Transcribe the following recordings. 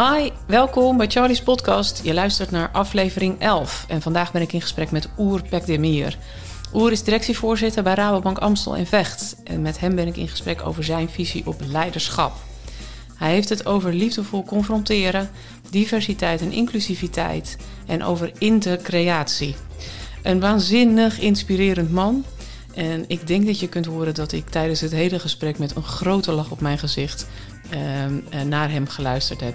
Hi, welkom bij Charlie's podcast. Je luistert naar aflevering 11 en vandaag ben ik in gesprek met Oer Pekdemir. Oer is directievoorzitter bij Rabobank Amstel in Vecht en met hem ben ik in gesprek over zijn visie op leiderschap. Hij heeft het over liefdevol confronteren, diversiteit en inclusiviteit en over intercreatie. Een waanzinnig inspirerend man. En ik denk dat je kunt horen dat ik tijdens het hele gesprek met een grote lach op mijn gezicht uh, naar hem geluisterd heb.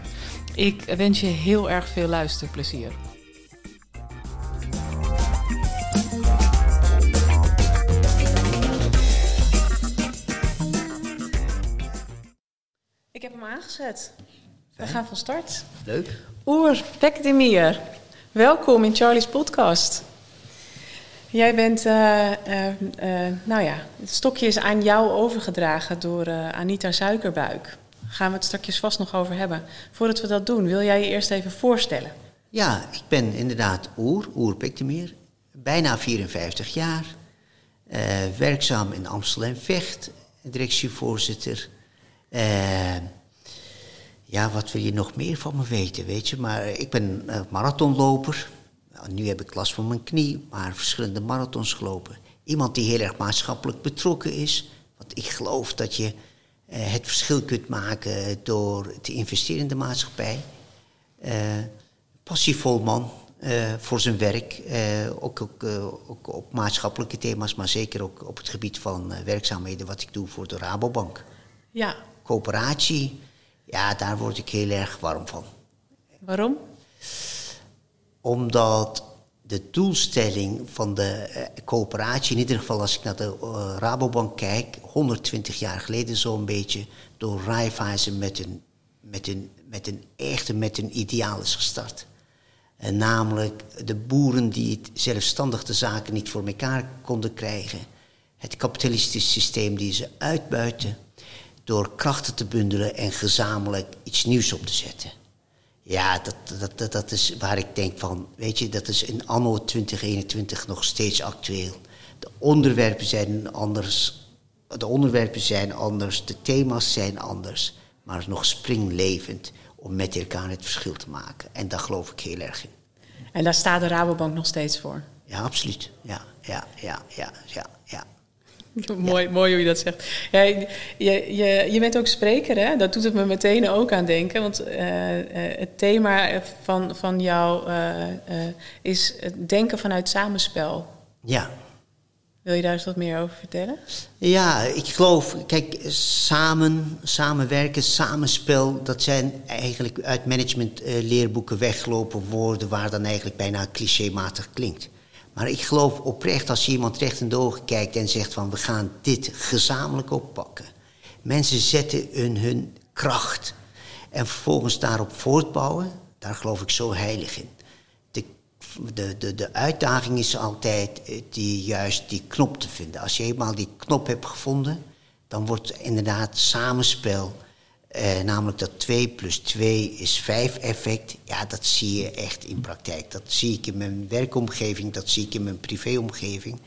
Ik wens je heel erg veel luisterplezier. Ik heb hem aangezet. We gaan van start. Leuk. Oer Pekdemir, welkom in Charlie's podcast. Jij bent, uh, uh, uh, nou ja, het stokje is aan jou overgedragen door Anita Suikerbuik. Gaan we het straks vast nog over hebben. Voordat we dat doen, wil jij je eerst even voorstellen? Ja, ik ben inderdaad Oer, Oer Piktemir. Bijna 54 jaar. werkzaam in Amstel en Vecht. Directievoorzitter. ja, wat wil je nog meer van me weten, weet je? Maar ik ben marathonloper nou, nu heb ik last van mijn knie, maar verschillende marathons gelopen. Iemand die heel erg maatschappelijk betrokken is. Want ik geloof dat je eh, het verschil kunt maken door te investeren in de maatschappij. Uh, passievol man uh, voor zijn werk. ook, ook, ook, op maatschappelijke thema's, maar zeker ook op het gebied van werkzaamheden wat ik doe voor de Rabobank. Ja. Coöperatie, ja, daar word ik heel erg warm van. Waarom? Omdat de doelstelling van de uh, coöperatie, in ieder geval als ik naar de uh, Rabobank kijk, 120 jaar geleden zo'n beetje, door Raiffeisen met een, met, een, met een echte, met een ideaal is gestart. En namelijk de boeren die het zelfstandig de zaken niet voor elkaar konden krijgen. Het kapitalistische systeem die ze uitbuiten door krachten te bundelen en gezamenlijk iets nieuws op te zetten. Ja, dat, dat, dat, is waar ik denk van, weet je, dat is in anno 2021 nog steeds actueel. De onderwerpen zijn anders, de onderwerpen zijn anders, de thema's zijn anders, maar nog springlevend om met elkaar het verschil te maken. En daar geloof ik heel erg in. En daar staat de Rabobank nog steeds voor? Ja, absoluut. Ja, ja, ja, ja, ja. mooi, mooi hoe je dat zegt. Ja, je, je, je bent ook spreker, hè? Dat doet het me meteen ook aan denken. Want uh, het thema van, van jou uh, is het denken vanuit samenspel. Ja. Wil je daar eens wat meer over vertellen? Ja, ik geloof, kijk, samen, samenwerken, samenspel, dat zijn eigenlijk uit managementleerboeken weggelopen woorden waar dan eigenlijk bijna clichématig klinkt. Maar ik geloof oprecht als je iemand recht in de ogen kijkt en zegt van we gaan dit gezamenlijk oppakken. Mensen zetten hun, hun kracht en vervolgens daarop voortbouwen, daar geloof ik zo heilig in. De, de, de, de uitdaging is altijd eh, die, juist die knop te vinden. Als je eenmaal die knop hebt gevonden, dan wordt inderdaad samenspel eh, namelijk dat 2 plus 2 is 5 effect. Ja, dat zie je echt in praktijk. Dat zie ik in mijn werkomgeving, dat zie ik in mijn privéomgeving.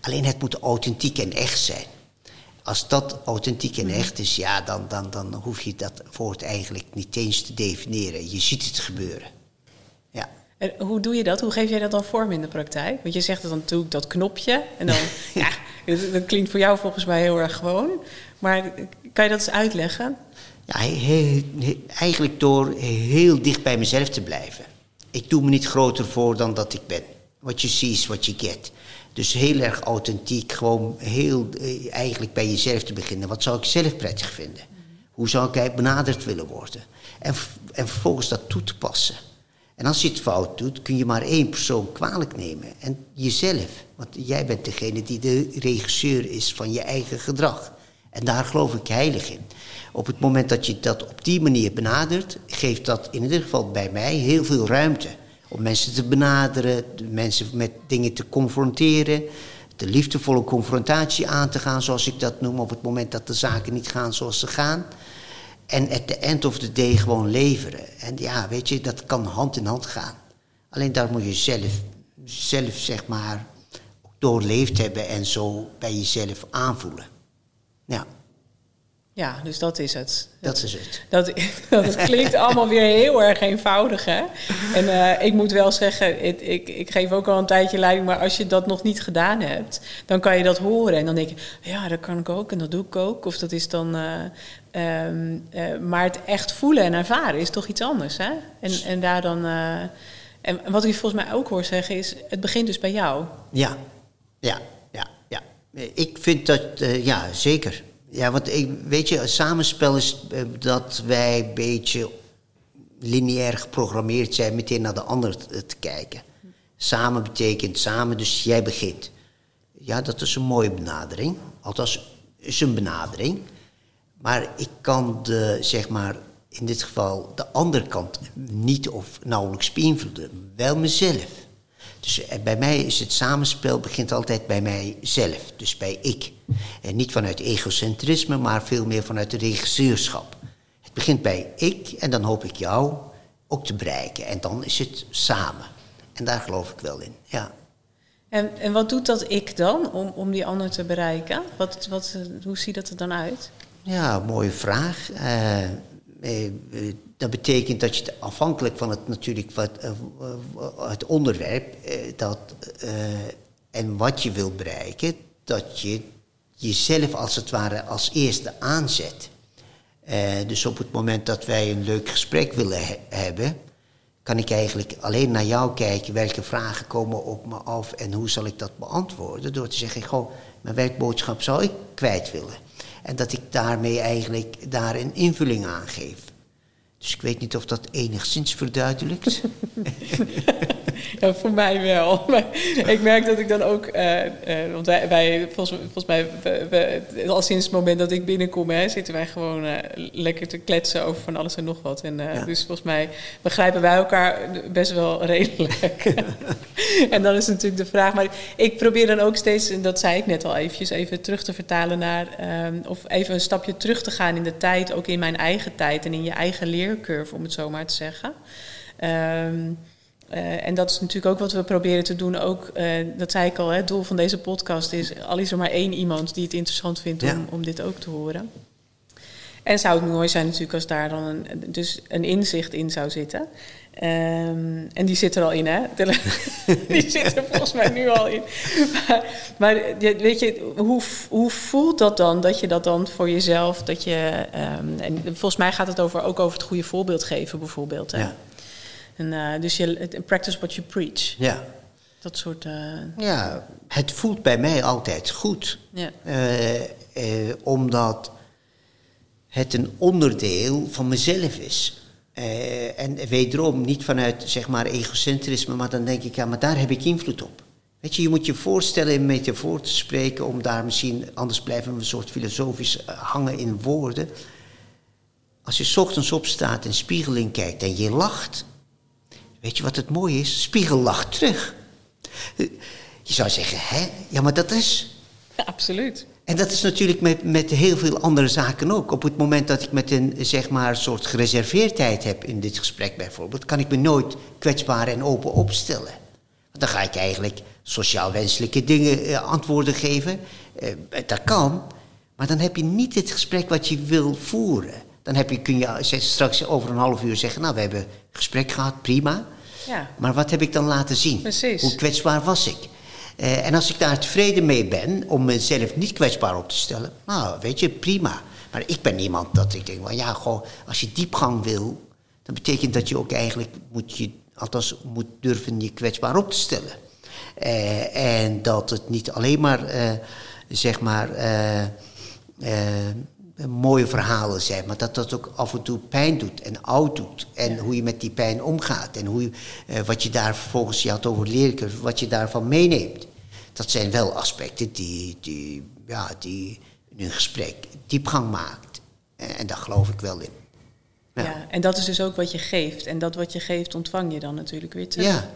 Alleen het moet authentiek en echt zijn. Als dat authentiek en echt is, ja, dan, dan, dan hoef je dat woord eigenlijk niet eens te definiëren. Je ziet het gebeuren. Ja. En hoe doe je dat? Hoe geef jij dat dan vorm in de praktijk? Want je zegt het dan natuurlijk dat knopje. En dan, ja, dat klinkt voor jou volgens mij heel erg gewoon. Maar kan je dat eens uitleggen? Ja, eigenlijk door heel dicht bij mezelf te blijven. Ik doe me niet groter voor dan dat ik ben. What you see is what you get. Dus heel erg authentiek, gewoon heel eh, eigenlijk bij jezelf te beginnen. Wat zou ik zelf prettig vinden? Hoe zou ik benaderd willen worden? En, en vervolgens dat toe te passen. En als je het fout doet, kun je maar één persoon kwalijk nemen. En jezelf. Want jij bent degene die de regisseur is van je eigen gedrag. En daar geloof ik heilig in. Op het moment dat je dat op die manier benadert, geeft dat in ieder geval bij mij heel veel ruimte. Om mensen te benaderen, mensen met dingen te confronteren, de liefdevolle confrontatie aan te gaan, zoals ik dat noem, op het moment dat de zaken niet gaan zoals ze gaan. En at the end of the day gewoon leveren. En ja, weet je, dat kan hand in hand gaan. Alleen daar moet je zelf, zelf zeg maar, doorleefd hebben en zo bij jezelf aanvoelen. Ja. Ja, dus dat is het. Dat is het. Dat, dat klinkt allemaal weer heel erg eenvoudig, hè? En uh, ik moet wel zeggen, ik, ik, ik, geef ook al een tijdje leiding... maar als je dat nog niet gedaan hebt, dan kan je dat horen. En dan denk je, ja, dat kan ik ook en dat doe ik ook. Of dat is dan... Uh, um, uh, maar het echt voelen en ervaren is toch iets anders, hè? En, en daar dan... en wat ik volgens mij ook hoor zeggen is, het begint dus bij jou. Ja, ja, ja, ja. Ik vind dat, ja, zeker... Ja, want ik, weet je, samenspel is uh, dat wij een beetje lineair geprogrammeerd zijn meteen naar de ander te, te, kijken. Samen betekent samen, dus jij begint. Ja, dat is een mooie benadering. Althans, is een benadering. Maar ik kan de, zeg maar, in dit geval de andere kant niet of nauwelijks beïnvloeden. Wel mezelf. Dus eh, bij mij is het samenspel begint altijd bij mijzelf, dus bij ik. En niet vanuit egocentrisme, maar veel meer vanuit de regisseurschap. Het begint bij ik en dan hoop ik jou ook te bereiken. En dan is het samen. En daar geloof ik wel in, ja. En, en wat doet dat ik dan om, om die ander te bereiken? Wat, wat, hoe ziet dat er dan uit? Ja, mooie vraag. Uh, eh, dat betekent dat je afhankelijk van het natuurlijk wat, uh, het onderwerp dat, en wat je wil bereiken, dat je jezelf als het ware als eerste aanzet. dus op het moment dat wij een leuk gesprek willen he hebben, kan ik eigenlijk alleen naar jou kijken welke vragen komen op me af en hoe zal ik dat beantwoorden. Door te zeggen, goh, mijn werkboodschap zou ik kwijt willen. En dat ik daarmee eigenlijk daar een invulling aan geef. Dus ik weet niet of dat enigszins verduidelijkt. ja, voor mij wel. Maar ik merk dat ik dan ook, uh, uh, want wij, wij, volgens, volgens mij, we, we, al sinds het moment dat ik binnenkom, hè, zitten wij gewoon uh, lekker te kletsen over van alles en nog wat. En ja. dus volgens mij begrijpen wij elkaar best wel redelijk. en dan is natuurlijk de vraag, maar ik probeer dan ook steeds, en dat zei ik net al eventjes, even terug te vertalen naar, um, of even een stapje terug te gaan in de tijd, ook in mijn eigen tijd en in je eigen leercurve, om het zo maar te zeggen. Um, uh, en dat is natuurlijk ook wat we proberen te doen. Ook, uh, dat zei ik al, hè, het doel van deze podcast is... al is er maar één iemand die het interessant vindt om, om dit ook te horen. En zou het mooi zijn natuurlijk als daar dan een, dus een inzicht in zou zitten. Um, en die zit er al in, hè? die zit er volgens mij nu al in. Maar, maar weet je, hoe, hoe voelt dat dan? Dat je dat dan voor jezelf, dat je... Um, en volgens mij gaat het over, ook over het goede voorbeeld geven bijvoorbeeld. Hè? Ja. En, uh, dus je practice what you preach. Ja. Dat soort. Uh... Ja, het voelt bij mij altijd goed. Ja. Uh, omdat het een onderdeel van mezelf is. en wederom niet vanuit zeg maar egocentrisme, maar dan denk ik, ja, maar daar heb ik invloed op. Weet je, je moet je voorstellen in metafoor te spreken, om daar misschien, anders blijven we een soort filosofisch hangen in woorden. Als je ochtends opstaat en spiegeling kijkt en je lacht, Weet je wat het mooie is? Spiegel lacht terug. Je zou zeggen, hè? Ja, maar dat is... Ja, absoluut. En dat is natuurlijk met, met heel veel andere zaken ook. Op het moment dat ik met een zeg maar, soort gereserveerdheid heb in dit gesprek bijvoorbeeld... kan ik me nooit kwetsbaar en open opstellen. Want dan ga ik eigenlijk sociaal wenselijke dingen uh, antwoorden geven. Uh, dat kan, maar dan heb je niet het gesprek wat je wil voeren. Dan heb je, kun je straks over een half uur zeggen... nou, we hebben gesprek gehad, prima... Ja. Maar wat heb ik dan laten zien? Precies. Hoe kwetsbaar was ik? Uh, en als ik daar tevreden mee ben om mezelf niet kwetsbaar op te stellen, nou, weet je, prima. Maar ik ben iemand dat ik denk, well, ja, goh, als je diepgang wil, dan betekent dat je ook eigenlijk moet je, althans moet durven je kwetsbaar op te stellen. Uh, en dat het niet alleen maar, uh, zeg maar, mooie verhalen zijn, maar dat dat ook af en toe pijn doet en oud doet. En ja. hoe je met die pijn omgaat en hoe je, uh, wat je daar vervolgens, je had over leren, wat je daarvan meeneemt. Dat zijn wel aspecten die, die, ja, die in een gesprek diepgang maakt. En, en daar geloof ik wel in. Ja. ja. en dat is dus ook wat je geeft. En dat wat je geeft, ontvang je dan natuurlijk weer terug. Ja.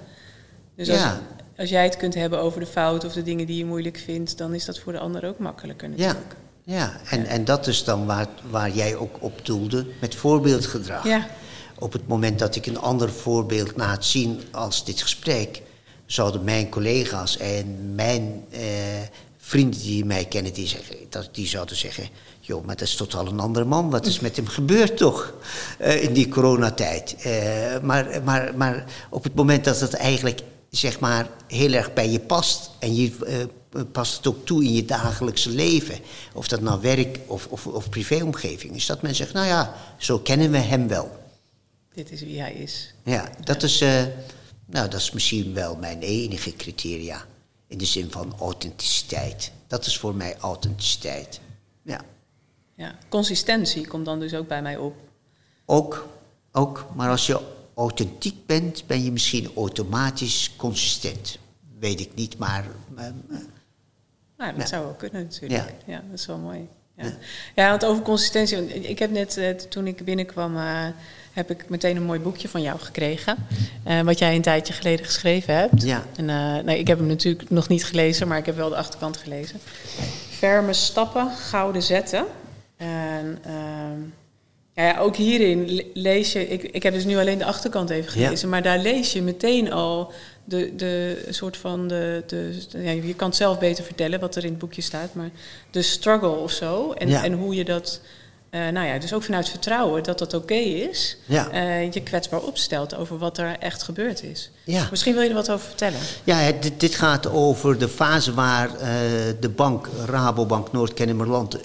Dus als, ja. als jij het kunt hebben over de fout of de dingen die je moeilijk vindt, dan is dat voor de ander ook makkelijker natuurlijk. Ja. Ja, en, en dat is dan waar, waar jij ook op doelde met voorbeeldgedrag. Ja. Op het moment dat ik een ander voorbeeld laat zien als dit gesprek, zouden mijn collega's en mijn eh, vrienden die mij kennen, die, zeggen, dat, die zouden zeggen... joh, maar dat is totaal een andere man. Wat is met hem gebeurd toch eh, in die coronatijd? Uh, maar, maar, maar op het moment dat het eigenlijk zeg maar, heel erg bij je past... en je uh, past het ook toe in je dagelijkse leven... of dat nou werk of, of, of privéomgeving is... dat men zegt, nou ja, zo kennen we hem wel. Dit is wie hij is. Ja, dat, Is, nou, dat is misschien wel mijn enige criteria... In de zin van authenticiteit. Dat is voor mij authenticiteit. Ja. ja. Consistentie komt dan dus ook bij mij op. Ook, ook. Maar als je authentiek bent, ben je misschien automatisch consistent. Weet ik niet, maar. Uh, nou, dat zou wel kunnen natuurlijk. Ja. ja, dat is wel mooi. Ja, ja. want over consistentie. Ik heb net, uh, toen ik binnenkwam, uh, heb ik meteen een mooi boekje van jou gekregen. Uh, wat jij een tijdje geleden geschreven hebt. Ja. En, uh, nee, ik heb hem natuurlijk nog niet gelezen, maar ik heb wel de achterkant gelezen. Ferme stappen, gouden zetten. En uh, ja, ook hierin lees je. Ik, ik heb dus nu alleen de achterkant even gelezen, ja. maar daar lees je meteen al de, de soort van de. de ja, je kan het zelf beter vertellen wat er in het boekje staat, maar de struggle of zo. En, ja. en hoe je dat uh, nou ja, dus ook vanuit vertrouwen dat dat oké okay is, ja. uh, je kwetsbaar opstelt over wat er echt gebeurd is. Ja. Misschien wil je er wat over vertellen. Ja, dit, dit gaat over de fase waar uh, de bank, Rabobank Noord-Kennemerland,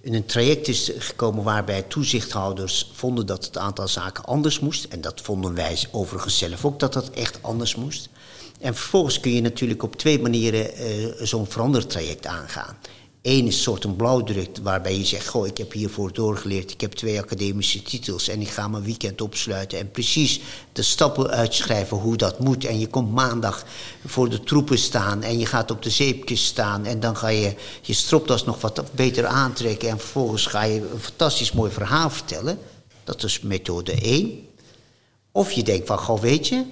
in een, traject is gekomen waarbij toezichthouders vonden dat het aantal zaken anders moest. En dat vonden wij overigens zelf ook dat dat echt anders moest. En vervolgens kun je natuurlijk op twee manieren zo'n verandertraject aangaan. Eén is soort een blauwdruk waarbij je zegt: Goh, ik heb hiervoor doorgeleerd, ik heb twee academische titels en ik ga mijn weekend opsluiten en precies de stappen uitschrijven hoe dat moet. En je komt maandag voor de troepen staan en je gaat op de zeepkist staan en dan ga je je stropdas nog wat beter aantrekken en vervolgens ga je een fantastisch mooi verhaal vertellen. Dat is methode 1. Of je denkt van: Goh, weet je,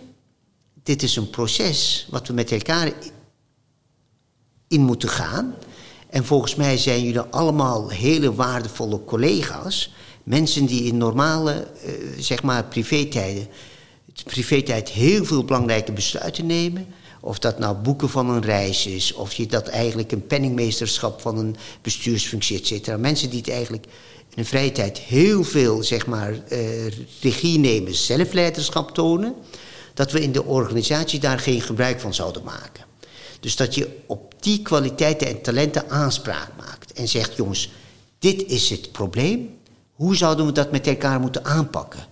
dit is een proces wat we met elkaar in moeten gaan. En volgens mij zijn jullie allemaal hele waardevolle collega's. Mensen die in normale, uh, zeg maar, privé-tijd heel veel belangrijke besluiten nemen. Of dat nou boeken van een reis is, of je dat eigenlijk een penningmeesterschap van een bestuursfunctie, et cetera. Mensen die het eigenlijk in hun vrije tijd heel veel, zeg maar, uh, regie nemen, zelfleiderschap tonen. Dat we in de organisatie daar geen gebruik van zouden maken. Dus dat je op die kwaliteiten en talenten aanspraak maakt. En zegt, jongens, dit is het probleem. Hoe zouden we dat met elkaar moeten aanpakken?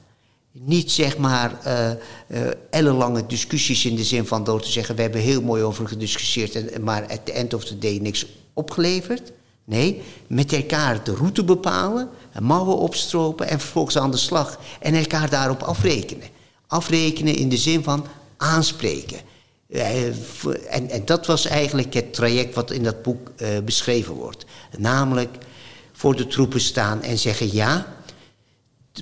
Niet zeg maar uh, ellenlange discussies in de zin van door te zeggen... we hebben heel mooi over gediscussieerd... En, maar at the end of the day niks opgeleverd. Nee, met elkaar de route bepalen, mouwen opstropen en vervolgens aan de slag. En elkaar daarop afrekenen. Afrekenen in de zin van aanspreken. En, en, dat was eigenlijk het traject wat in dat boek uh, beschreven wordt. Namelijk voor de troepen staan en zeggen ja,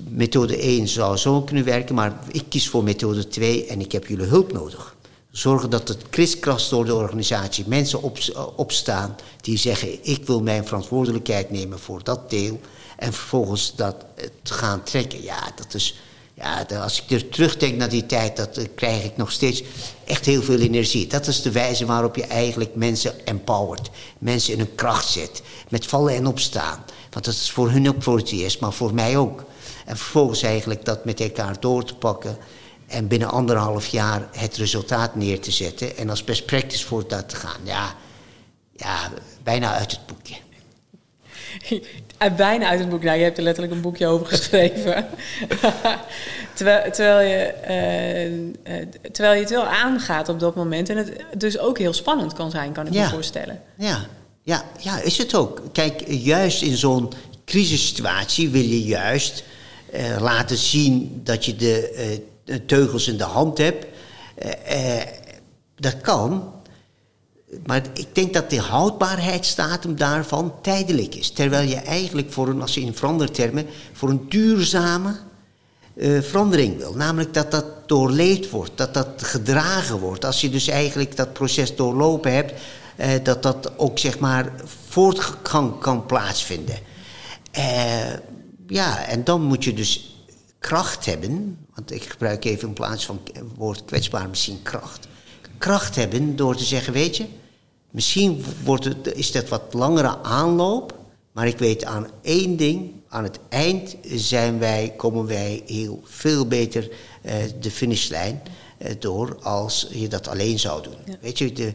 methode 1 zou zo kunnen werken, maar ik kies voor methode 2 en ik heb jullie hulp nodig. Zorgen dat het kriskrast door de organisatie mensen op, opstaan die zeggen ik wil mijn verantwoordelijkheid nemen voor dat deel en vervolgens dat gaan trekken. Ja, dat is ja, als ik er terugdenk naar die tijd, dat, uh, krijg ik nog steeds echt heel veel energie. Dat is de wijze waarop je eigenlijk mensen empowert. Mensen in hun kracht zet. Met vallen en opstaan. Want dat is voor hun ook voor het eerst, maar voor mij ook. En vervolgens eigenlijk dat met elkaar door te pakken. En binnen anderhalf jaar het resultaat neer te zetten. En als best practice voor dat te gaan. Ja, ja bijna uit het boekje. bijna uit het boek. Nou, je hebt er letterlijk een boekje over geschreven. terwijl, terwijl, je, uh, terwijl je het wel aangaat op dat moment. En het dus ook heel spannend kan zijn, kan ik me voorstellen. Ja. Ja, ja, is het ook. Kijk, juist in zo'n crisissituatie wil je juist uh, laten zien dat je de, de, teugels in de hand hebt. dat kan, maar ik denk dat de houdbaarheidsdatum daarvan tijdelijk is. Terwijl je eigenlijk voor een, als je in verandertermen, voor een duurzame uh, verandering wil. Namelijk dat dat doorleefd wordt, dat dat gedragen wordt. Als je dus eigenlijk dat proces doorlopen hebt, uh, dat dat ook zeg maar voortgang kan plaatsvinden. Uh, ja, en dan moet je dus kracht hebben, want ik gebruik even in plaats van het woord kwetsbaar misschien kracht. Kracht hebben door te zeggen, weet je, Misschien wordt het, is dat wat langere aanloop, maar ik weet aan één ding. Aan het eind zijn wij, komen wij heel veel beter eh, de finishlijn eh, door als je dat alleen zou doen. Weet je, de,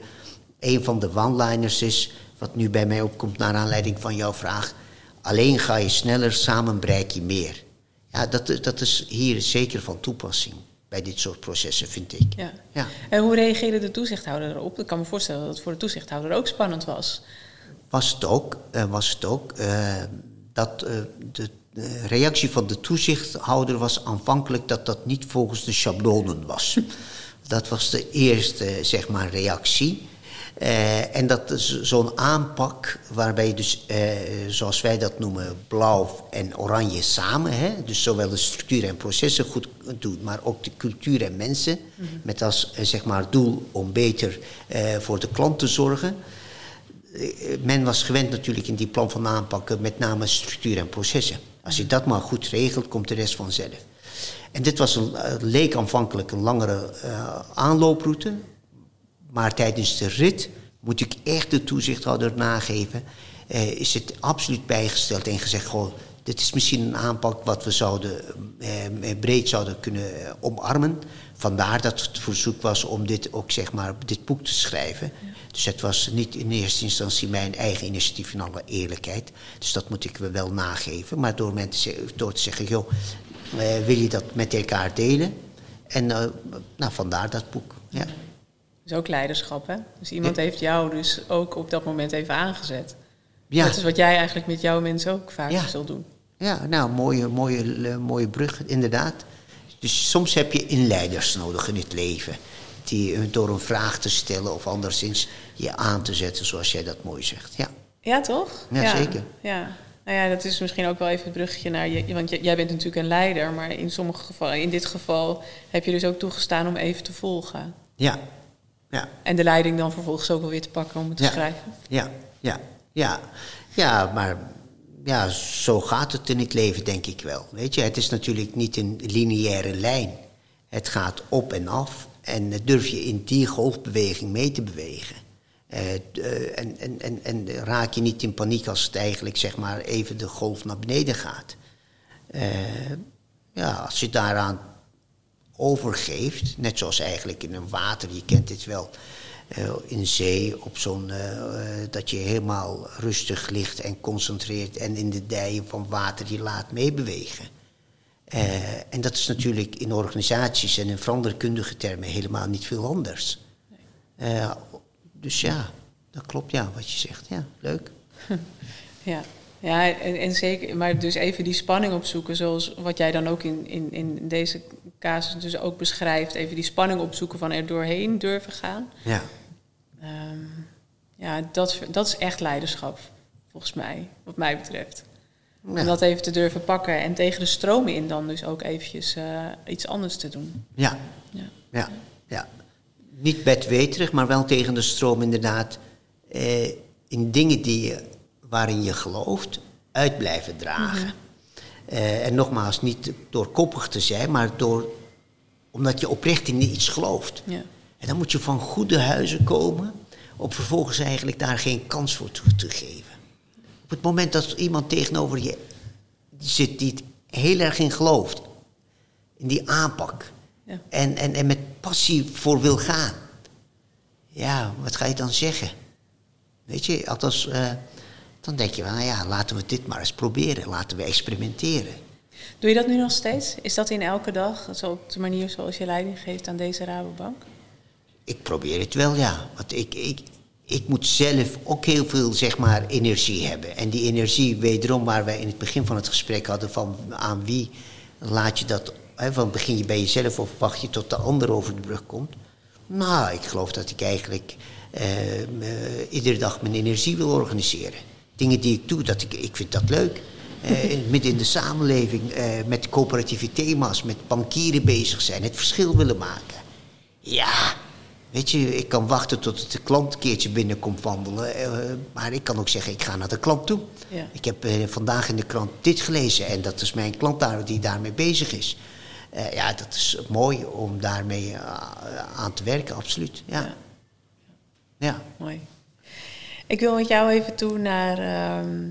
een van de one-liners is, wat nu bij mij opkomt naar aanleiding van jouw vraag. Alleen ga je sneller, samen bereik je meer. Ja, dat, dat is hier zeker van toepassing bij dit soort processen, vind ik. Ja. ja. En hoe reageerde de toezichthouder erop? Ik kan me voorstellen dat het voor de toezichthouder ook spannend was. Was het ook. Uh, was het ook uh, dat uh, de, de, reactie van de toezichthouder was aanvankelijk dat dat niet volgens de schablonen was. dat was de eerste, zeg maar, reactie. Uh, en dat is zo'n aanpak waarbij je dus, uh, zoals wij dat noemen, blauw en oranje samen, hè, dus zowel de structuur en processen goed doet, maar ook de cultuur en mensen, mm -hmm. met als uh, zeg maar doel om beter voor de klant te zorgen. men was gewend natuurlijk in die plan van aanpakken met name structuur en processen. Als je dat maar goed regelt, komt de rest vanzelf. En dit was een, leek aanvankelijk een langere aanlooproute, maar tijdens de rit moet ik echt de toezichthouder nageven. Uh, is het absoluut bijgesteld en gezegd: goh, dit is misschien een aanpak wat we zouden, eh, breed zouden kunnen eh, omarmen. Vandaar dat het verzoek was om dit ook zeg maar dit boek te schrijven. Dus het was niet in eerste instantie mijn eigen initiatief in alle eerlijkheid. Dus dat moet ik wel nageven. Maar door, mensen, door te zeggen, joh, uh, wil je dat met elkaar delen? En nou, vandaar dat boek. Ja is ook leiderschap, hè? Dus iemand heeft jou dus ook op dat moment even aangezet. Ja. Dat is wat jij eigenlijk met jouw mensen ook vaak ja. zult doen. Ja, nou, mooie, mooie, mooie brug, inderdaad. Dus soms heb je inleiders nodig in het leven. Die door een vraag te stellen of anderszins je aan te zetten, zoals jij dat mooi zegt. Ja, ja toch? Ja, ja. zeker. Ja. Nou ja, dat is misschien ook wel even het bruggetje naar je. Want jij bent natuurlijk een leider, maar in sommige gevallen, in dit geval, heb je dus ook toegestaan om even te volgen. Ja, ja. En de leiding dan vervolgens ook wel weer te pakken om het te ja. schrijven. Ja, ja, ja. Ja, maar ja, zo gaat het in het leven, denk ik wel. Weet je, het is natuurlijk niet een lineaire lijn. Het gaat op en af. En durf je in die golfbeweging mee te bewegen. Uh, en, en, en, en raak je niet in paniek als het eigenlijk zeg maar even de golf naar beneden gaat. Uh, ja, als je daaraan overgeeft. Net zoals eigenlijk in een water, je kent dit wel. Uh, in zee, op zo'n, uh, dat je helemaal rustig ligt en concentreert en in de dijen van water je laat meebewegen. Uh, en dat is natuurlijk in organisaties en in veranderkundige termen helemaal niet veel anders. Dus ja, dat klopt ja, wat je zegt. Ja, leuk. Ja. Ja, en, en, zeker, maar dus even die spanning opzoeken, zoals wat jij dan ook in, in, in deze casus dus ook beschrijft. Even die spanning opzoeken van er doorheen durven gaan. Ja. Um, ja, dat, dat is echt leiderschap, volgens mij, wat mij betreft. Ja. Om dat even te durven pakken en tegen de stroom in dan dus ook eventjes uh, iets anders te doen. Ja. Ja. ja. ja. Niet bedweterig, maar wel tegen de stroom inderdaad. Eh, in dingen die je waarin je gelooft, uit blijven dragen. Mm uh, en nogmaals, niet door koppig te zijn, maar door, omdat je oprecht in iets gelooft. Ja. En dan moet je van goede huizen komen, om vervolgens eigenlijk daar geen kans voor te, te geven. Op het moment dat iemand tegenover je zit die het heel erg in gelooft, in die aanpak, ja. en, en, en met passie voor wil gaan, ja, wat ga je dan zeggen? Weet je, althans. Uh, dan denk je van, nou ja, laten we dit maar eens proberen. Laten we experimenteren. Doe je dat nu nog steeds? Is dat in elke dag, zo op de manier zoals je leiding geeft aan deze Rabobank? Ik probeer het wel, ja. Want ik, ik, ik moet zelf ook heel veel zeg maar, energie hebben. En die energie, wederom waar wij in het begin van het gesprek hadden... van aan wie laat je dat... Hè, van begin je bij jezelf of wacht je tot de ander over de brug komt? Nou, ik geloof dat ik eigenlijk uh, uh, iedere dag mijn energie wil organiseren dingen die ik doe, dat ik, ik vind dat leuk. Uh, midden in de samenleving, uh, met coöperatieve thema's, met bankieren bezig zijn, het verschil willen maken. Ja, weet je, ik kan wachten tot de klant een keertje binnenkomt wandelen. Uh, maar ik kan ook zeggen, ik ga naar de klant toe. Ja. Ik heb vandaag in de krant dit gelezen en dat is mijn klant daar, die daarmee bezig is. ja, dat is mooi om daarmee aan te werken, absoluut. Ja. ja. ja. Mooi. Ik wil met jou even toe naar, ehm,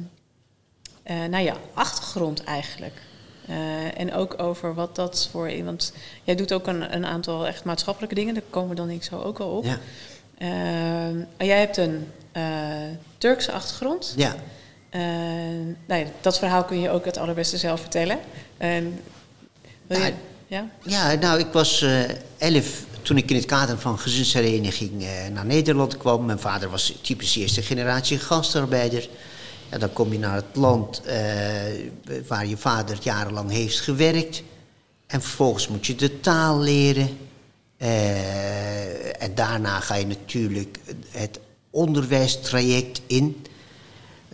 eh, naar je achtergrond eigenlijk. Eh, en ook over wat dat voor... Want jij doet ook een, een aantal echt maatschappelijke dingen. Daar komen we dan ik zo ook wel op. Ja. Ehm, jij hebt een eh, Turkse achtergrond. Ja. Uh, nou ja, dat verhaal kun je ook het allerbeste zelf vertellen. En, wil je, Nou, ja? Ja, nou, ik was elf toen ik in het kader van gezinshereniging eh, naar Nederland kwam. Mijn vader was typisch eerste generatie gastarbeider. Ja, dan kom je naar het land eh, waar je vader jarenlang heeft gewerkt. En vervolgens moet je de taal leren. Eh, en daarna ga je natuurlijk het onderwijstraject in.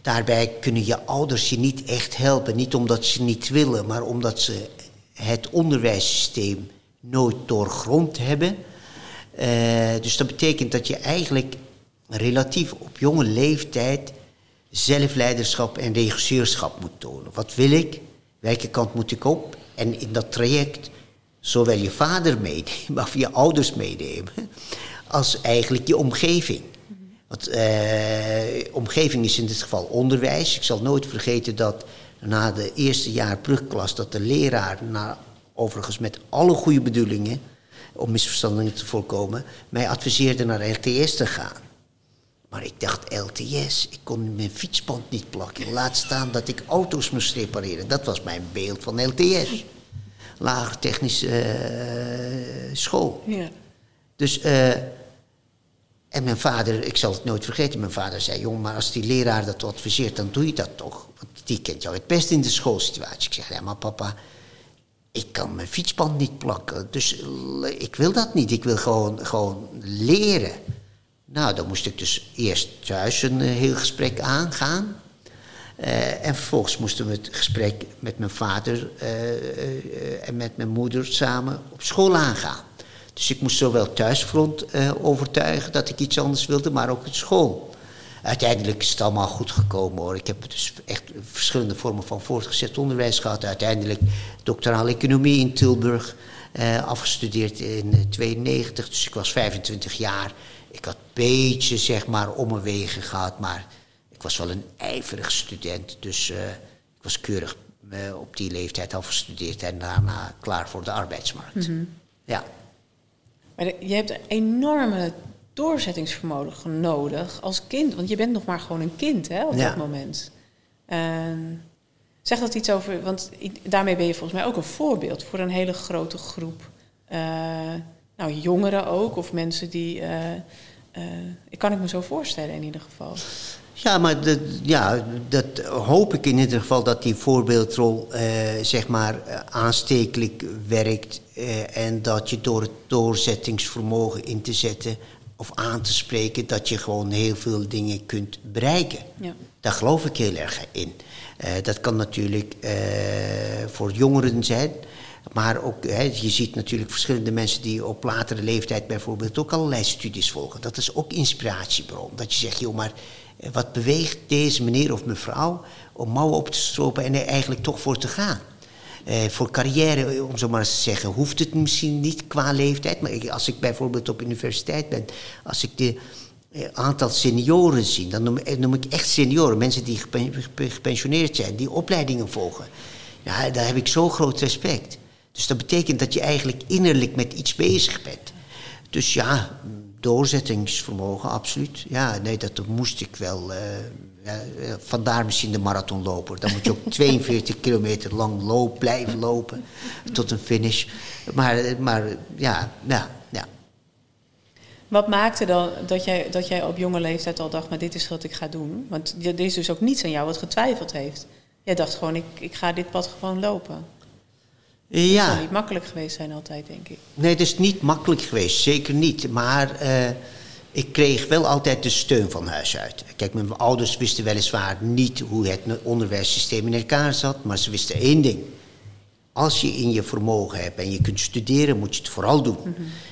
Daarbij kunnen je ouders je niet echt helpen. Niet omdat ze niet willen, maar omdat ze het onderwijssysteem nooit doorgrond hebben. Eh, dus dat betekent dat je eigenlijk relatief op jonge leeftijd zelfleiderschap en regisseurschap moet tonen. Wat wil ik? Welke kant moet ik op? En in dat traject zowel je vader meenemen, of je ouders meenemen, als eigenlijk je omgeving. Want eh, omgeving is in dit geval onderwijs. Ik zal nooit vergeten dat na de eerste jaar brugklas... dat de leraar, na, overigens met alle goede bedoelingen... om misverstanden te voorkomen... mij adviseerde naar LTS te gaan. Maar ik dacht, LTS, ik kon mijn fietsband niet plakken. Laat staan dat ik auto's moest repareren. Dat was mijn beeld van LTS. Lager technische eh, school. Ja. Dus, eh, en mijn vader, ik zal het nooit vergeten, mijn vader zei: Jong, maar als die leraar dat adviseert, dan doe je dat toch. Want die kent jou het best in de schoolsituatie. Ik zeg: Ja, maar papa, ik kan mijn fietsband niet plakken. Dus eh, ik wil dat niet. Ik wil gewoon, gewoon leren. Nou, dan moest ik dus eerst thuis een eh, heel gesprek aangaan. Eh, en vervolgens moesten we het gesprek met mijn vader en met mijn moeder samen op school aangaan. Dus ik moest zowel thuisfront overtuigen dat ik iets anders wilde, maar ook het school. Uiteindelijk is het allemaal goed gekomen hoor. Ik heb dus echt verschillende vormen van voortgezet onderwijs gehad. Uiteindelijk doctorale economie in Tilburg eh, afgestudeerd in 1992. Dus ik was 25 jaar. Ik had een beetje zeg maar om mijn wegen gehad, maar ik was wel een ijverig student. Dus eh, ik was keurig eh, op die leeftijd afgestudeerd en daarna klaar voor de arbeidsmarkt. Ja. Maar de- je hebt een enorme doorzettingsvermogen nodig als kind. Want je bent nog maar gewoon een kind hè, op Ja. dat moment. En zeg dat iets over... Want daarmee ben je volgens mij ook een voorbeeld voor een hele grote groep. eh, nou, jongeren ook. Of mensen die... ik kan ik me zo voorstellen in ieder geval. Ja, maar dat, ja, dat hoop ik in ieder geval dat die voorbeeldrol eh, zeg maar aanstekelijk werkt. eh, en dat je door het doorzettingsvermogen in te zetten of aan te spreken, dat je gewoon heel veel dingen kunt bereiken. Ja. Daar geloof ik heel erg in. Eh, dat kan natuurlijk eh, voor jongeren zijn. Maar ook, je ziet natuurlijk verschillende mensen die op latere leeftijd bijvoorbeeld ook allerlei studies volgen. Dat is ook inspiratiebron. Dat je zegt, joh, maar eh, wat beweegt deze meneer of mevrouw om mouwen op te stropen en er eigenlijk toch voor te gaan? Eh, voor carrière, eh, om zo maar eens te zeggen, hoeft het misschien niet qua leeftijd. Maar als ik bijvoorbeeld op universiteit ben, als ik de eh, aantal senioren zie, dan noem, ik echt senioren, mensen die gepen- gepe- gepensioneerd zijn, die opleidingen volgen. Ja, daar heb ik zo groot respect. Dus dat betekent dat je eigenlijk innerlijk met iets bezig bent. Dus ja, doorzettingsvermogen, absoluut. Ja, nee, dat moest ik wel. eh, ja, vandaar misschien de marathonloper. Dan moet je ook 42 kilometer lang loop, blijven lopen tot een finish. Maar, maar ja, ja, ja. Wat maakte dan dat jij, dat jij op jonge leeftijd al dacht, maar dit is wat ik ga doen? Want er is dus ook niets aan jou wat getwijfeld heeft. Jij dacht gewoon, ik, ik ga dit pad gewoon lopen. Het zal Ja, niet makkelijk geweest zijn altijd, denk ik. nee, het is niet makkelijk geweest, zeker niet. Maar eh, ik kreeg wel altijd de steun van huis uit. Kijk, mijn ouders wisten weliswaar niet hoe het onderwijssysteem in elkaar zat, maar ze wisten één ding. Als je in je vermogen hebt en je kunt studeren, moet je het vooral doen.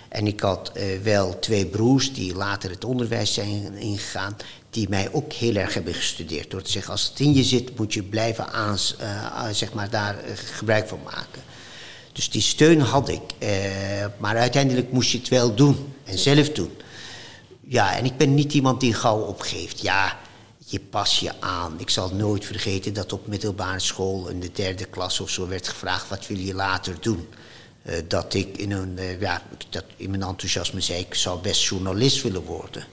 En ik had eh, wel twee broers die later het onderwijs zijn ingegaan, die mij ook heel erg hebben gestudeerd. Door te zeggen, als het in je zit, moet je blijven aans, eh, zeg maar daar gebruik van maken. Dus die steun had ik. eh, maar uiteindelijk moest je het wel doen en zelf doen. Ja, en ik ben niet iemand die gauw opgeeft. Ja, je pas je aan. Ik zal nooit vergeten dat op middelbare school in de derde klas of zo werd gevraagd: wat wil je later doen? Uh, dat ik in, een, uh, ja, dat in mijn enthousiasme zei: ik zou best journalist willen worden.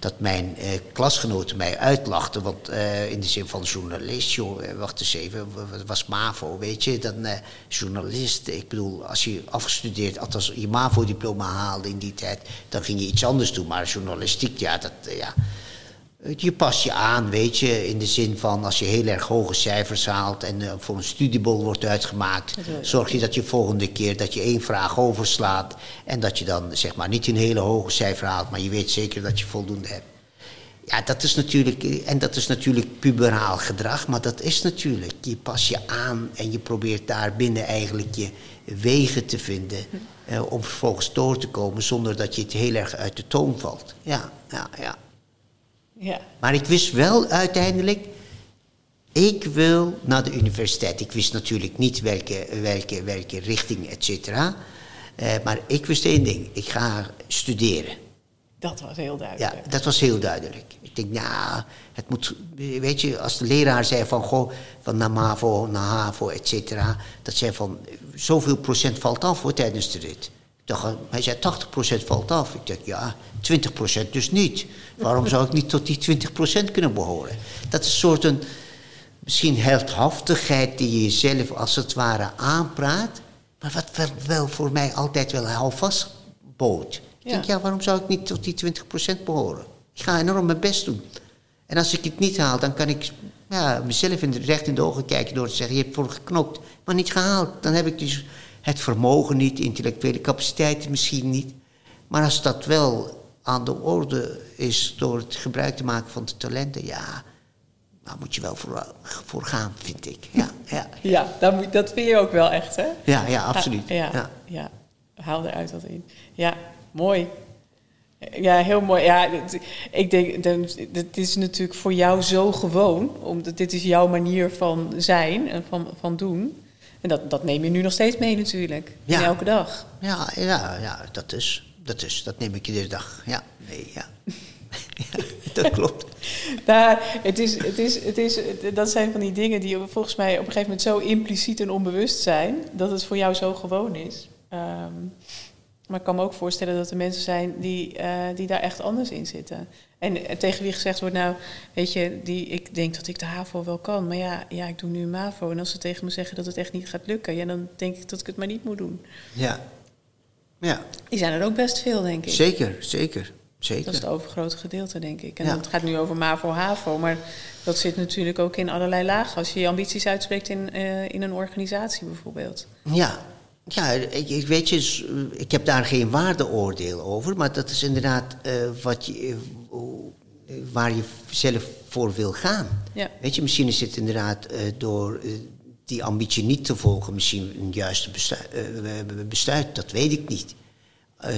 Dat mijn uh, klasgenoten mij uitlachten, want in de zin van journalist, joh, wacht eens even, wat was MAVO, weet je? Dan journalist, ik bedoel, als je afgestudeerd, althans je MAVO-diploma haalde in die tijd, dan ging je iets anders doen. Maar journalistiek, ja, dat, ja, je past je aan, weet je, in de zin van als je heel erg hoge cijfers haalt en uh, voor een studiebol wordt uitgemaakt, zorg je dat je volgende keer dat je één vraag overslaat en dat je dan zeg maar niet een hele hoge cijfer haalt, maar je weet zeker dat je voldoende hebt. Ja, dat is natuurlijk, en dat is natuurlijk puberaal gedrag, maar dat is natuurlijk, je pas je aan en je probeert daar binnen eigenlijk je wegen te vinden uh, om vervolgens door te komen zonder dat je het heel erg uit de toon valt. Ja, ja, ja. Ja. Maar ik wist wel uiteindelijk, ik wil naar de universiteit. Ik wist natuurlijk niet welke, welke, welke richting, et cetera. Uh, maar ik wist één ding, ik ga studeren. Dat was heel duidelijk. Ja, dat was heel duidelijk. Ik denk, nou, het moet, weet je, als de leraar zei van, goh, van naar MAVO, naar HAVO, et cetera. Dat zei van, zoveel procent valt af voor tijdens de rit. Dacht, hij zei 80% valt af. Ik dacht, ja, 20% dus niet. Waarom zou ik niet tot die 20% kunnen behoren? Dat is een soort een, misschien heldhaftigheid die je jezelf als het ware aanpraat. Maar wat wel, wel voor mij altijd wel houvast bood. Ik denk, ja, waarom zou ik niet tot die 20% behoren? Ik ga enorm mijn best doen. En als ik het niet haal, dan kan ik ja, mezelf in de, recht in de ogen kijken door te zeggen: Je hebt voor geknokt, maar niet gehaald. Dan heb ik dus het vermogen niet, intellectuele capaciteiten misschien niet. Maar als dat wel aan de orde is door het gebruik te maken van de talenten, ja, daar moet je wel voor, voor gaan, vind ik. Ja, ja. ja dat, moet, dat vind je ook wel echt, hè? Ja, ja absoluut. Ja, ja, ja. haal eruit wat in. Ja, mooi. Ja, heel mooi. Ja, ik denk, het is natuurlijk voor jou zo gewoon, omdat dit is jouw manier van zijn en van, van doen. En dat, dat neem je nu nog steeds mee natuurlijk. Ja. elke dag. Ja, ja, ja dat, is, dat is. Dat neem ik iedere dag. Ja, nee, ja. ja dat klopt. Nou, het is, het is, het is, dat zijn van die dingen die volgens mij op een gegeven moment zo impliciet en onbewust zijn... dat het voor jou zo gewoon is. Um, maar ik kan me ook voorstellen dat er mensen zijn die, uh, die daar echt anders in zitten. En eh, tegen wie gezegd wordt, nou, weet je, die, ik denk dat ik de HAVO wel kan. Maar ja, ja, ik doe nu een MAVO. En als ze tegen me zeggen dat het echt niet gaat lukken, ja, dan denk ik dat ik het maar niet moet doen. Ja. ja. Die zijn er ook best veel, denk ik. Zeker, zeker. Zeker. Dat is het overgrote gedeelte, denk ik. En ja. het gaat nu over MAVO, HAVO, maar dat zit natuurlijk ook in allerlei lagen. Als je je ambities uitspreekt in, uh, in een organisatie bijvoorbeeld. Ja, ja, ik, ik, weet je, ik heb daar geen waardeoordeel over, maar dat is inderdaad uh, wat je, uh, waar je zelf voor wil gaan. Ja. Weet je, misschien is het inderdaad uh, door die ambitie niet te volgen, misschien een juiste besluit, besluit dat weet ik niet.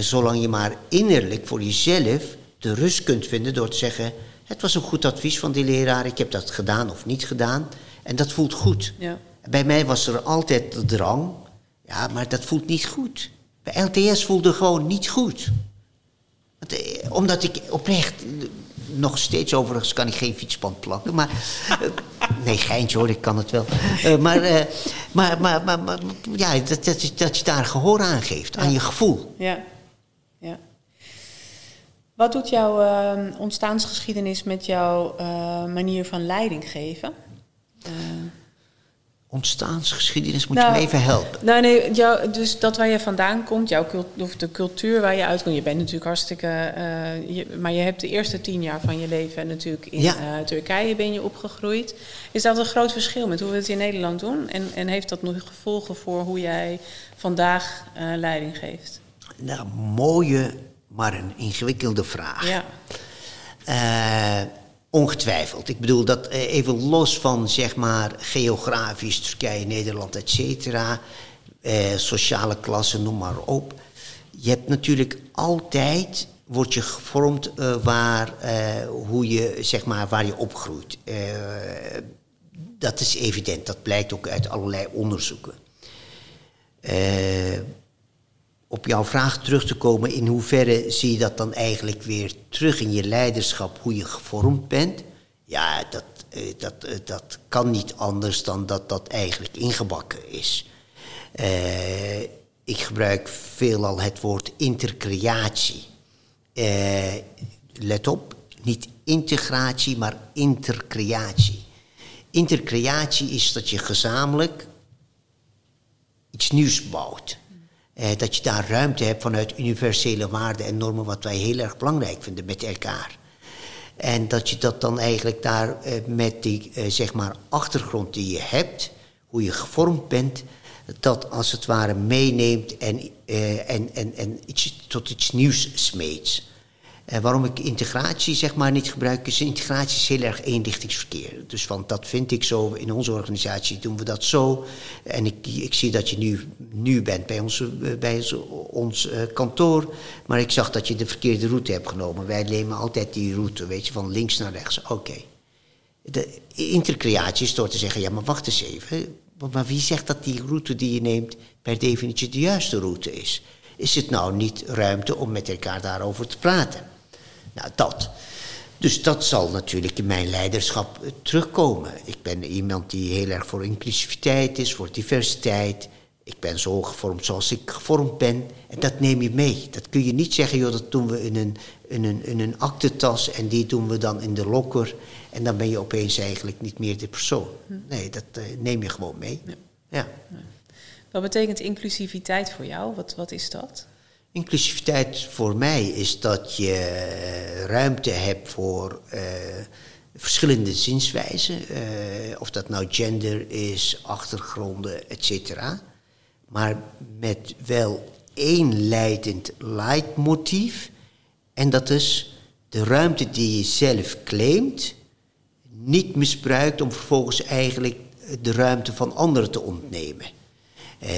zolang je maar innerlijk voor jezelf de rust kunt vinden door te zeggen: Het was een goed advies van die leraar, ik heb dat gedaan of niet gedaan. En dat voelt goed. Ja. Bij mij was er altijd de drang ja, maar dat voelt niet goed. Bij LTS voelde gewoon niet goed. Eh, omdat ik oprecht, nog steeds overigens kan ik geen fietsband plakken, maar... Eh, nee, geintje hoor, ik kan het wel. Uh, maar, maar, maar, maar, maar, ja, dat, dat, dat je daar gehoor aan geeft, aan je gevoel. Ja, ja. Wat doet jouw uh, ontstaansgeschiedenis met jouw manier van leiding geven? Ontstaansgeschiedenis moet je me nou, even helpen. Nou nee, jou, dus dat waar je vandaan komt, jouw of de cultuur waar je uitkomt. Je bent natuurlijk hartstikke... Uh, maar je hebt de eerste tien jaar van je leven natuurlijk in ja. uh, Turkije ben je opgegroeid. Is dat een groot verschil met hoe we het in Nederland doen? En, en heeft dat nog gevolgen voor hoe jij vandaag uh, leiding geeft? Nou, mooie, maar een ingewikkelde vraag. Ja. Ongetwijfeld. Ik bedoel dat eh, even los van zeg maar geografisch Turkije, Nederland, et cetera, eh, sociale klasse, noem maar op. Je hebt natuurlijk altijd word je gevormd uh, waar, uh, hoe je, zeg maar, waar je opgroeit. Dat is evident, dat blijkt ook uit allerlei onderzoeken op jouw vraag terug te komen, in hoeverre zie je dat dan eigenlijk weer terug in je leiderschap, hoe je gevormd bent? Ja, dat, eh, dat, eh, dat kan niet anders dan dat dat eigenlijk ingebakken is. Eh, ik gebruik veelal het woord intercreatie. Let op, niet integratie, maar intercreatie. Intercreatie is dat je gezamenlijk iets nieuws bouwt. Eh, dat je daar ruimte hebt vanuit universele waarden en normen, wat wij heel erg belangrijk vinden met elkaar. En dat je dat dan eigenlijk daar eh, met die eh, zeg maar achtergrond die je hebt, hoe je gevormd bent, dat als het ware meeneemt en, eh, en, en, en iets, tot iets nieuws smeet. Uh, waarom ik integratie zeg maar niet gebruik, is integratie is heel erg eenrichtingsverkeer. Dus want dat vind ik zo, in onze organisatie doen we dat zo. En ik, ik zie dat je nu, nu bent bij, ons, bij ons, uh, kantoor, maar ik zag dat je de verkeerde route hebt genomen. Wij nemen altijd die route, weet je, van links naar rechts. Oké. De intercreatie is door te zeggen, ja maar wacht eens even, maar wie zegt dat die route die je neemt per definitie de juiste route is? Is het nou niet ruimte om met elkaar daarover te praten? Nou, dat. Dus dat zal natuurlijk in mijn leiderschap terugkomen. Ik ben iemand die heel erg voor inclusiviteit is, voor diversiteit. Ik ben zo gevormd zoals ik gevormd ben. En dat neem je mee. Dat kun je niet zeggen, joh, dat doen we in een, in een, in een aktentas en die doen we dan in de lokker. En dan ben je opeens eigenlijk niet meer de persoon. Nee, dat uh, neem je gewoon mee. Ja. ja. Wat betekent inclusiviteit voor jou? Wat, wat is dat? Inclusiviteit voor mij is dat je ruimte hebt voor uh, verschillende zienswijzen. Uh, of dat nou gender is, achtergronden, et cetera. Maar met wel één leidend leidmotief. En dat is de ruimte die je zelf claimt, niet misbruikt om vervolgens eigenlijk de ruimte van anderen te ontnemen. Uh,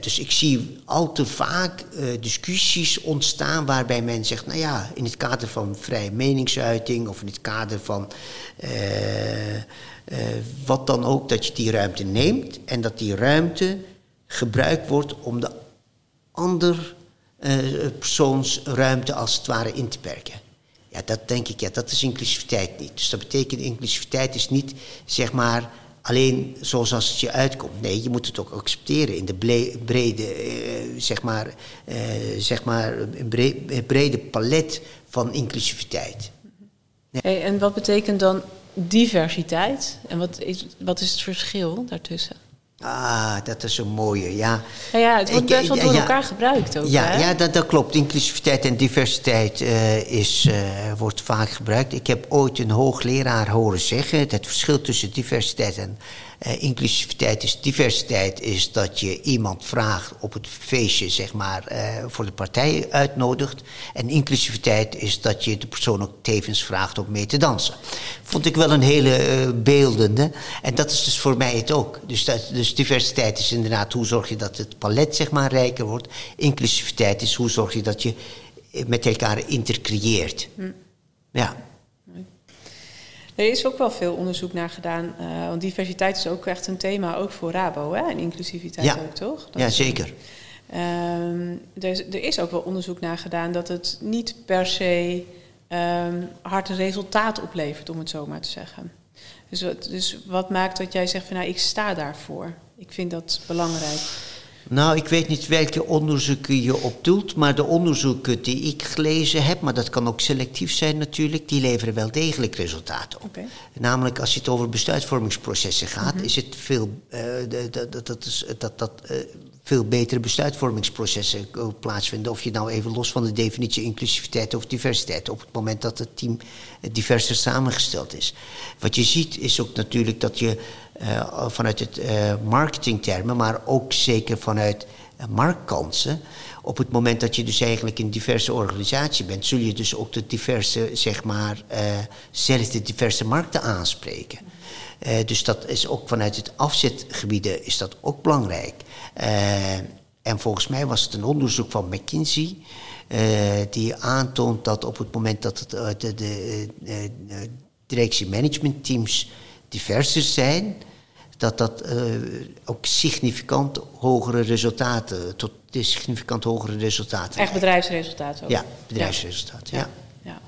dus ik zie al te vaak uh, discussies ontstaan waarbij men zegt, nou ja, in het kader van vrije meningsuiting of in het kader van uh, wat dan ook, dat je die ruimte neemt en dat die ruimte gebruikt wordt om de ander persoons ruimte als het ware in te perken. Ja, dat denk ik, ja, dat is inclusiviteit niet. Dus dat betekent, inclusiviteit is niet, zeg maar, alleen zoals als het je uitkomt. Nee, je moet het ook accepteren in de brede, uh, zeg maar, uh, zeg maar, brede, palet van inclusiviteit. Ja. Hey, en wat betekent dan diversiteit? En wat is, wat is het verschil daartussen? Ah, dat is een mooie, ja. Ja, ja het wordt best wel door ja, elkaar gebruikt ook, Ja, hè? ja dat, dat klopt. Inclusiviteit en diversiteit uh, is, uh, wordt vaak gebruikt. Ik heb ooit een hoogleraar horen zeggen... het verschil tussen diversiteit en uh, inclusiviteit is diversiteit is dat je iemand vraagt op het feestje, zeg maar, uh, voor de partij uitnodigt. En inclusiviteit is dat je de persoon ook tevens vraagt om mee te dansen. Vond ik wel een hele uh, beeldende. En dat is dus voor mij het ook. Dus, dat, dus diversiteit is inderdaad hoe zorg je dat het palet, zeg maar, rijker wordt. Inclusiviteit is hoe zorg je dat je met elkaar intercreëert. Hm. Ja. Er is ook wel veel onderzoek naar gedaan, uh, want diversiteit is ook echt een thema, ook voor Rabo, hè? en inclusiviteit ja. ook, toch? Dat ja, zeker. Um, er, is, er, is ook wel onderzoek naar gedaan dat het niet per se um, hard resultaat oplevert, om het zo maar te zeggen. Dus wat, dus wat maakt dat jij zegt van nou, ik sta daarvoor? Ik vind dat belangrijk. Nou, ik weet niet welke onderzoeken je op doelt, maar de onderzoeken die ik gelezen heb, maar dat kan ook selectief zijn natuurlijk, die leveren wel degelijk resultaten op. Okay. Namelijk als het over besluitvormingsprocessen gaat, mm -hmm. is het veel, uh, dat, dat, dat, is, dat, dat uh, veel betere besluitvormingsprocessen plaatsvinden. Of je nou even los van de definitie inclusiviteit of diversiteit, op het moment dat het team diverser samengesteld is. Wat je ziet is ook natuurlijk dat je uh, vanuit het uh, marketingtermen, maar ook zeker vanuit marktkansen. Op het moment dat je dus eigenlijk een diverse organisatie bent, zul je dus ook de diverse, zeg maar, zelf de diverse markten aanspreken. dus dat is ook vanuit het afzetgebieden is dat ook belangrijk. en volgens mij was het een onderzoek van McKinsey. die aantoont dat op het moment dat het, de, directie managementteams diverser zijn, dat dat eh, ook significant hogere resultaten, tot significant hogere resultaten. Echt bedrijfsresultaten ook? Ja, bedrijfsresultaten, ja. ja.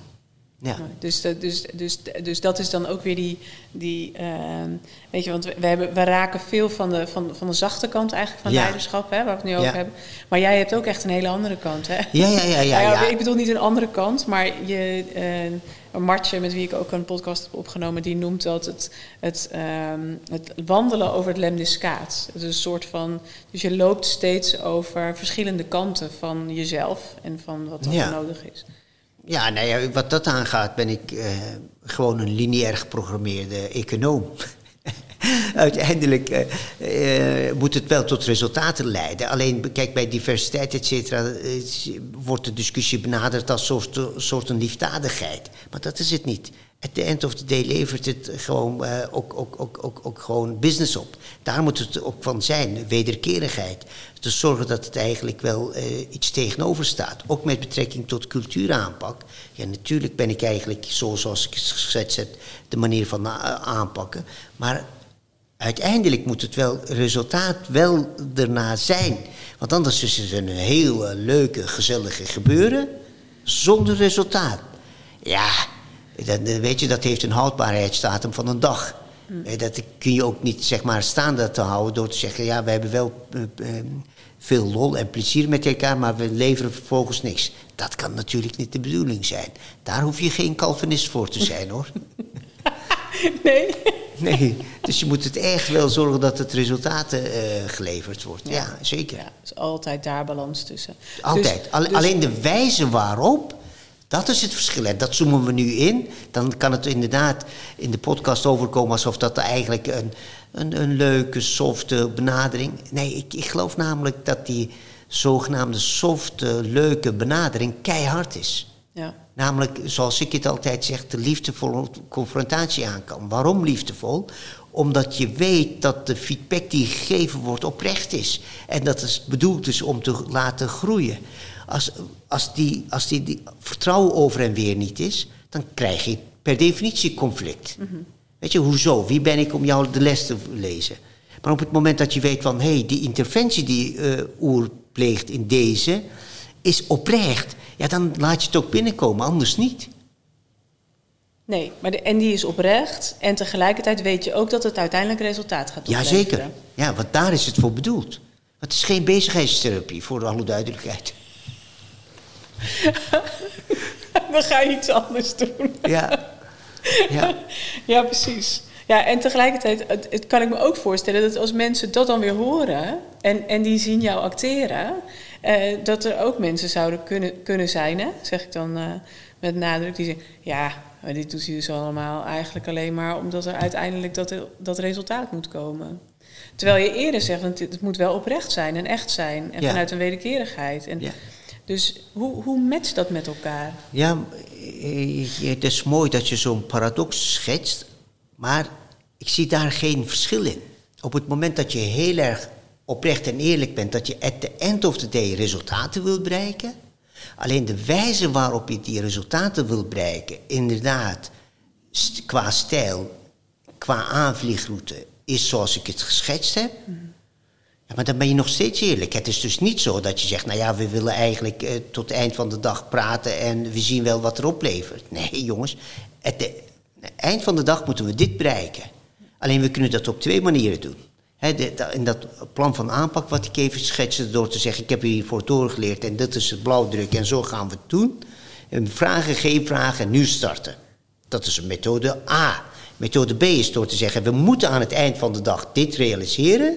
ja. Dus, dus, dus, dus dat is dan ook weer die. die ehm, weet je, want we, hebben, we raken veel van de, van, van de zachte kant eigenlijk van leiderschap, hè, waar we het nu over hebben. Maar jij hebt ook echt een hele andere kant, hè? Ja, ja, ja. ja, ja, Ik bedoel niet een andere kant, maar je. Uh, Martje, met wie ik ook een podcast heb opgenomen, die noemt dat het, het, ehm, het wandelen over het lemniscaat. Het is een soort van. Dus je loopt steeds over verschillende kanten van jezelf en van wat er nodig is. Ja, nee, wat dat aangaat, ben ik uh, gewoon een lineair geprogrammeerde econoom. Uiteindelijk uh, uh, moet het wel tot resultaten leiden. Alleen, kijk, bij diversiteit, et cetera, wordt de discussie benaderd als soort, soort een liefdadigheid. Maar dat is het niet. At the end of the day levert het gewoon, uh, ook, ook, ook, ook, ook gewoon business op. Daar moet het ook van zijn, wederkerigheid. Dus zorgen dat het eigenlijk wel iets tegenover staat. Ook met betrekking tot cultuuraanpak. Ja, natuurlijk ben ik eigenlijk, zoals ik het geschetst heb, de manier van aanpakken. Maar uiteindelijk moet het wel resultaat wel erna zijn. Want anders is het een heel leuke, gezellige gebeuren zonder resultaat. Ja, weet je, dat heeft een houdbaarheidsdatum van een dag. Mm. Dat kun je ook niet zeg maar staande te houden door te zeggen... ja, we hebben wel uh, veel lol en plezier met elkaar... maar we leveren vervolgens niks. Dat kan natuurlijk niet de bedoeling zijn. Daar hoef je geen Calvinist voor te zijn, hoor. Nee. Nee, dus je moet het echt wel zorgen dat het resultaten uh, geleverd wordt. Ja, zeker. Ja, is altijd daar balans tussen. Altijd. Dus, dus, Alleen de wijze waarop, dat is het verschil. En dat zoomen we nu in. Dan kan het inderdaad in de podcast overkomen alsof dat eigenlijk een, een, een leuke, softe benadering. Nee, ik, ik geloof namelijk dat die zogenaamde softe, leuke benadering keihard is. Ja. Namelijk, zoals ik het altijd zeg, de liefdevolle confrontatie aan kan. Waarom liefdevol? Omdat je weet dat de feedback die gegeven wordt oprecht is. En dat het bedoeld is om te laten groeien. Als, als, die, als die, die vertrouwen over en weer niet is, dan krijg je per definitie conflict. Mhm. Weet je, hoezo? Wie ben ik om jou de les te lezen? Maar op het moment dat je weet van, hé, hey, die interventie die uh, Oer pleegt in deze, is oprecht ja, dan laat je het ook binnenkomen, anders niet. Nee, maar de, en die is oprecht. En tegelijkertijd weet je ook dat het uiteindelijk resultaat gaat opleveren. Jazeker. Ja, want daar is het voor bedoeld. Het is geen bezigheidstherapie, voor alle duidelijkheid. dan ga je iets anders doen. ja. Ja. ja, precies. Ja, en tegelijkertijd het, het, kan ik me ook voorstellen dat als mensen dat dan weer horen en, en die zien jou acteren, dat er ook mensen zouden kunnen, kunnen zijn, hè, zeg ik dan uh, met nadruk, die zeggen: ja, maar dit doet hij dus allemaal eigenlijk alleen maar omdat er uiteindelijk dat, dat resultaat moet komen. Terwijl je eerder zegt, het, het moet wel oprecht zijn en echt zijn en vanuit een wederkerigheid. En ja. Dus hoe, hoe matcht dat met elkaar? Ja, het is mooi dat je zo'n paradox schetst, maar ik zie daar geen verschil in. Op het moment dat je heel erg oprecht en eerlijk bent, dat je at the end of the day resultaten wil bereiken. Alleen de wijze waarop je die resultaten wil bereiken, inderdaad, qua stijl, qua aanvliegroute, is zoals ik het geschetst heb. Ja, maar dan ben je nog steeds eerlijk. Het is dus niet zo dat je zegt, nou ja, we willen eigenlijk eh, tot het eind van de dag praten en we zien wel wat er oplevert. Nee, jongens, het eind van de dag moeten we dit bereiken. Alleen we kunnen dat op twee manieren doen in dat plan van aanpak wat ik even schetste door te zeggen... ik heb hiervoor doorgeleerd en dit is het blauwdruk en zo gaan we het doen. En vragen, geen vragen en nu starten. Dat is methode A. Methode B is door te zeggen... we moeten aan het eind van de dag dit realiseren.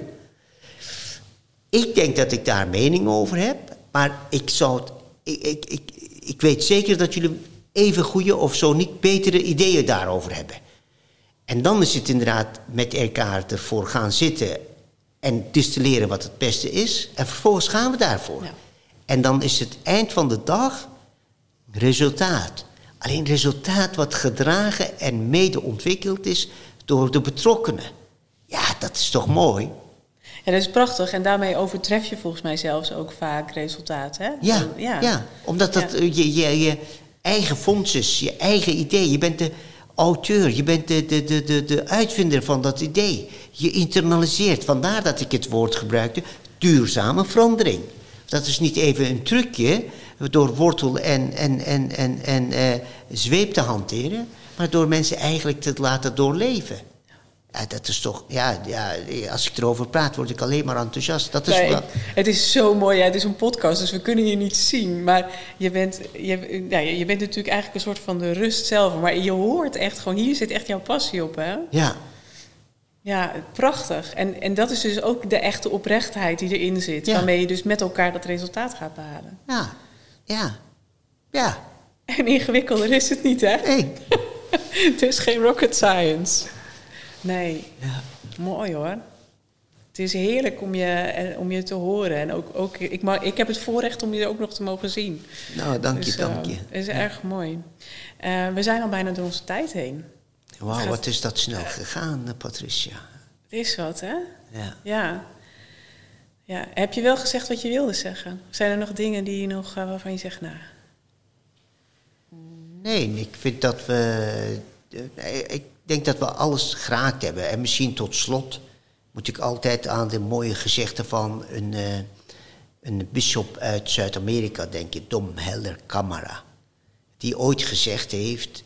Ik denk dat ik daar mening over heb. Maar ik zou ik, ik, ik, ik weet zeker dat jullie even goede of zo niet betere ideeën daarover hebben. En dan is het inderdaad met elkaar ervoor gaan zitten en distilleren wat het beste is. En vervolgens gaan we daarvoor. Ja. En dan is het eind van de dag resultaat. Alleen resultaat wat gedragen en mede ontwikkeld is door de betrokkenen. Ja, dat is toch mooi? Ja, dat is prachtig. En daarmee overtref je volgens mij zelfs ook vaak resultaat. Hè? Ja, ja. ja omdat dat Je, je, je eigen fonds is, je eigen idee. Je bent de auteur, je bent de, de, de, de, de uitvinder van dat idee. Je internaliseert, vandaar dat ik het woord gebruikte, duurzame verandering. Dat is niet even een trucje door wortel en, en, en, en, en eh, zweep te hanteren, maar door mensen eigenlijk te laten doorleven. Ja, dat is toch, ja, ja, als ik erover praat, word ik alleen maar enthousiast. Dat is Nee, wel, het is zo mooi. Ja, het is een podcast, dus we kunnen je niet zien. Maar je bent, je, ja, je bent natuurlijk eigenlijk een soort van de rust zelf. Maar je hoort echt gewoon, hier zit echt jouw passie op, hè? ja, Ja, prachtig. En, en dat is dus ook de echte oprechtheid die erin zit. Ja. Waarmee je dus met elkaar dat resultaat gaat behalen. ja, ja, ja. En ingewikkelder is het niet, hè? Nee. het is geen rocket science. Nee, Ja. mooi hoor. Het is heerlijk om je, eh, om je te horen. En ook, ook, ik, mag, ik heb het voorrecht om je ook nog te mogen zien. Nou, dank je, Dus, eh, dank je. Het is erg mooi. Eh, we zijn al bijna door onze tijd heen. Wauw, gaat- wat is dat snel gegaan, eh, Patricia. Het is wat, hè? Ja. Ja. ja. Heb je wel gezegd wat je wilde zeggen? Zijn er nog dingen die je nog, eh, waarvan je zegt, nou... Nee, ik vind dat we. eh, Ik denk dat we alles geraakt hebben. En misschien tot slot moet ik altijd aan de mooie gezegde van een, eh, een bisschop uit Zuid-Amerika denken, Dom Heller Camara. Die ooit gezegd heeft: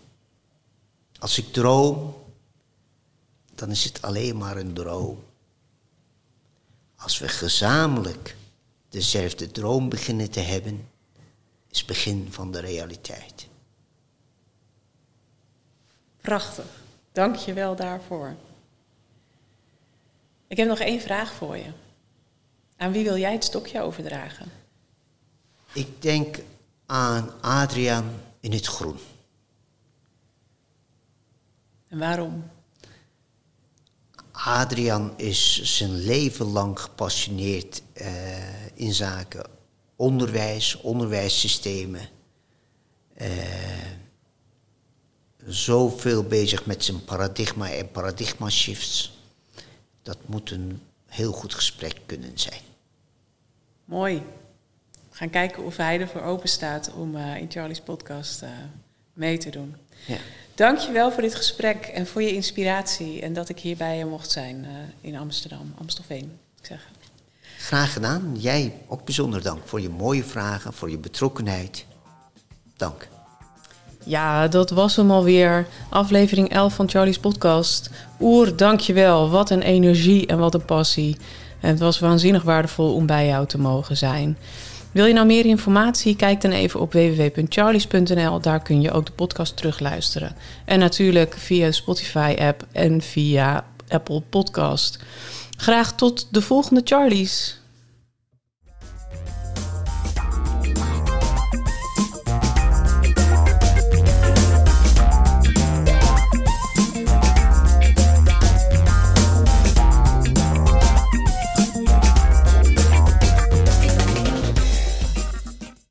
Als ik droom, dan is het alleen maar een droom. Als we gezamenlijk dezelfde droom beginnen te hebben, is het begin van de realiteit. Prachtig. Dank je wel daarvoor. Ik heb nog één vraag voor je. Aan wie wil jij het stokje overdragen? Ik denk aan Adriaan in het groen. En waarom? Adriaan is zijn leven lang gepassioneerd eh, in zaken onderwijs, onderwijssystemen. Eh, zoveel bezig met zijn paradigma en paradigma shifts. Dat moet een heel goed gesprek kunnen zijn. Mooi. We gaan kijken of hij ervoor open staat om eh, in Charlie's podcast eh, mee te doen. Ja. Dank je wel voor dit gesprek en voor je inspiratie en dat ik hier bij je mocht zijn eh, in Amsterdam, Amstelveen. Ik zeg. Graag gedaan. Jij ook bijzonder dank voor je mooie vragen, voor je betrokkenheid. Dank. Ja, dat was hem alweer. Aflevering 11 van Charlie's podcast. Oer, dankjewel. Wat een energie en wat een passie. En het was waanzinnig waardevol om bij jou te mogen zijn. Wil je nou meer informatie? Kijk dan even op www.charlies.nl. Daar kun je ook de podcast terugluisteren. En natuurlijk via de Spotify-app en via Apple Podcast. Graag tot de volgende Charlies.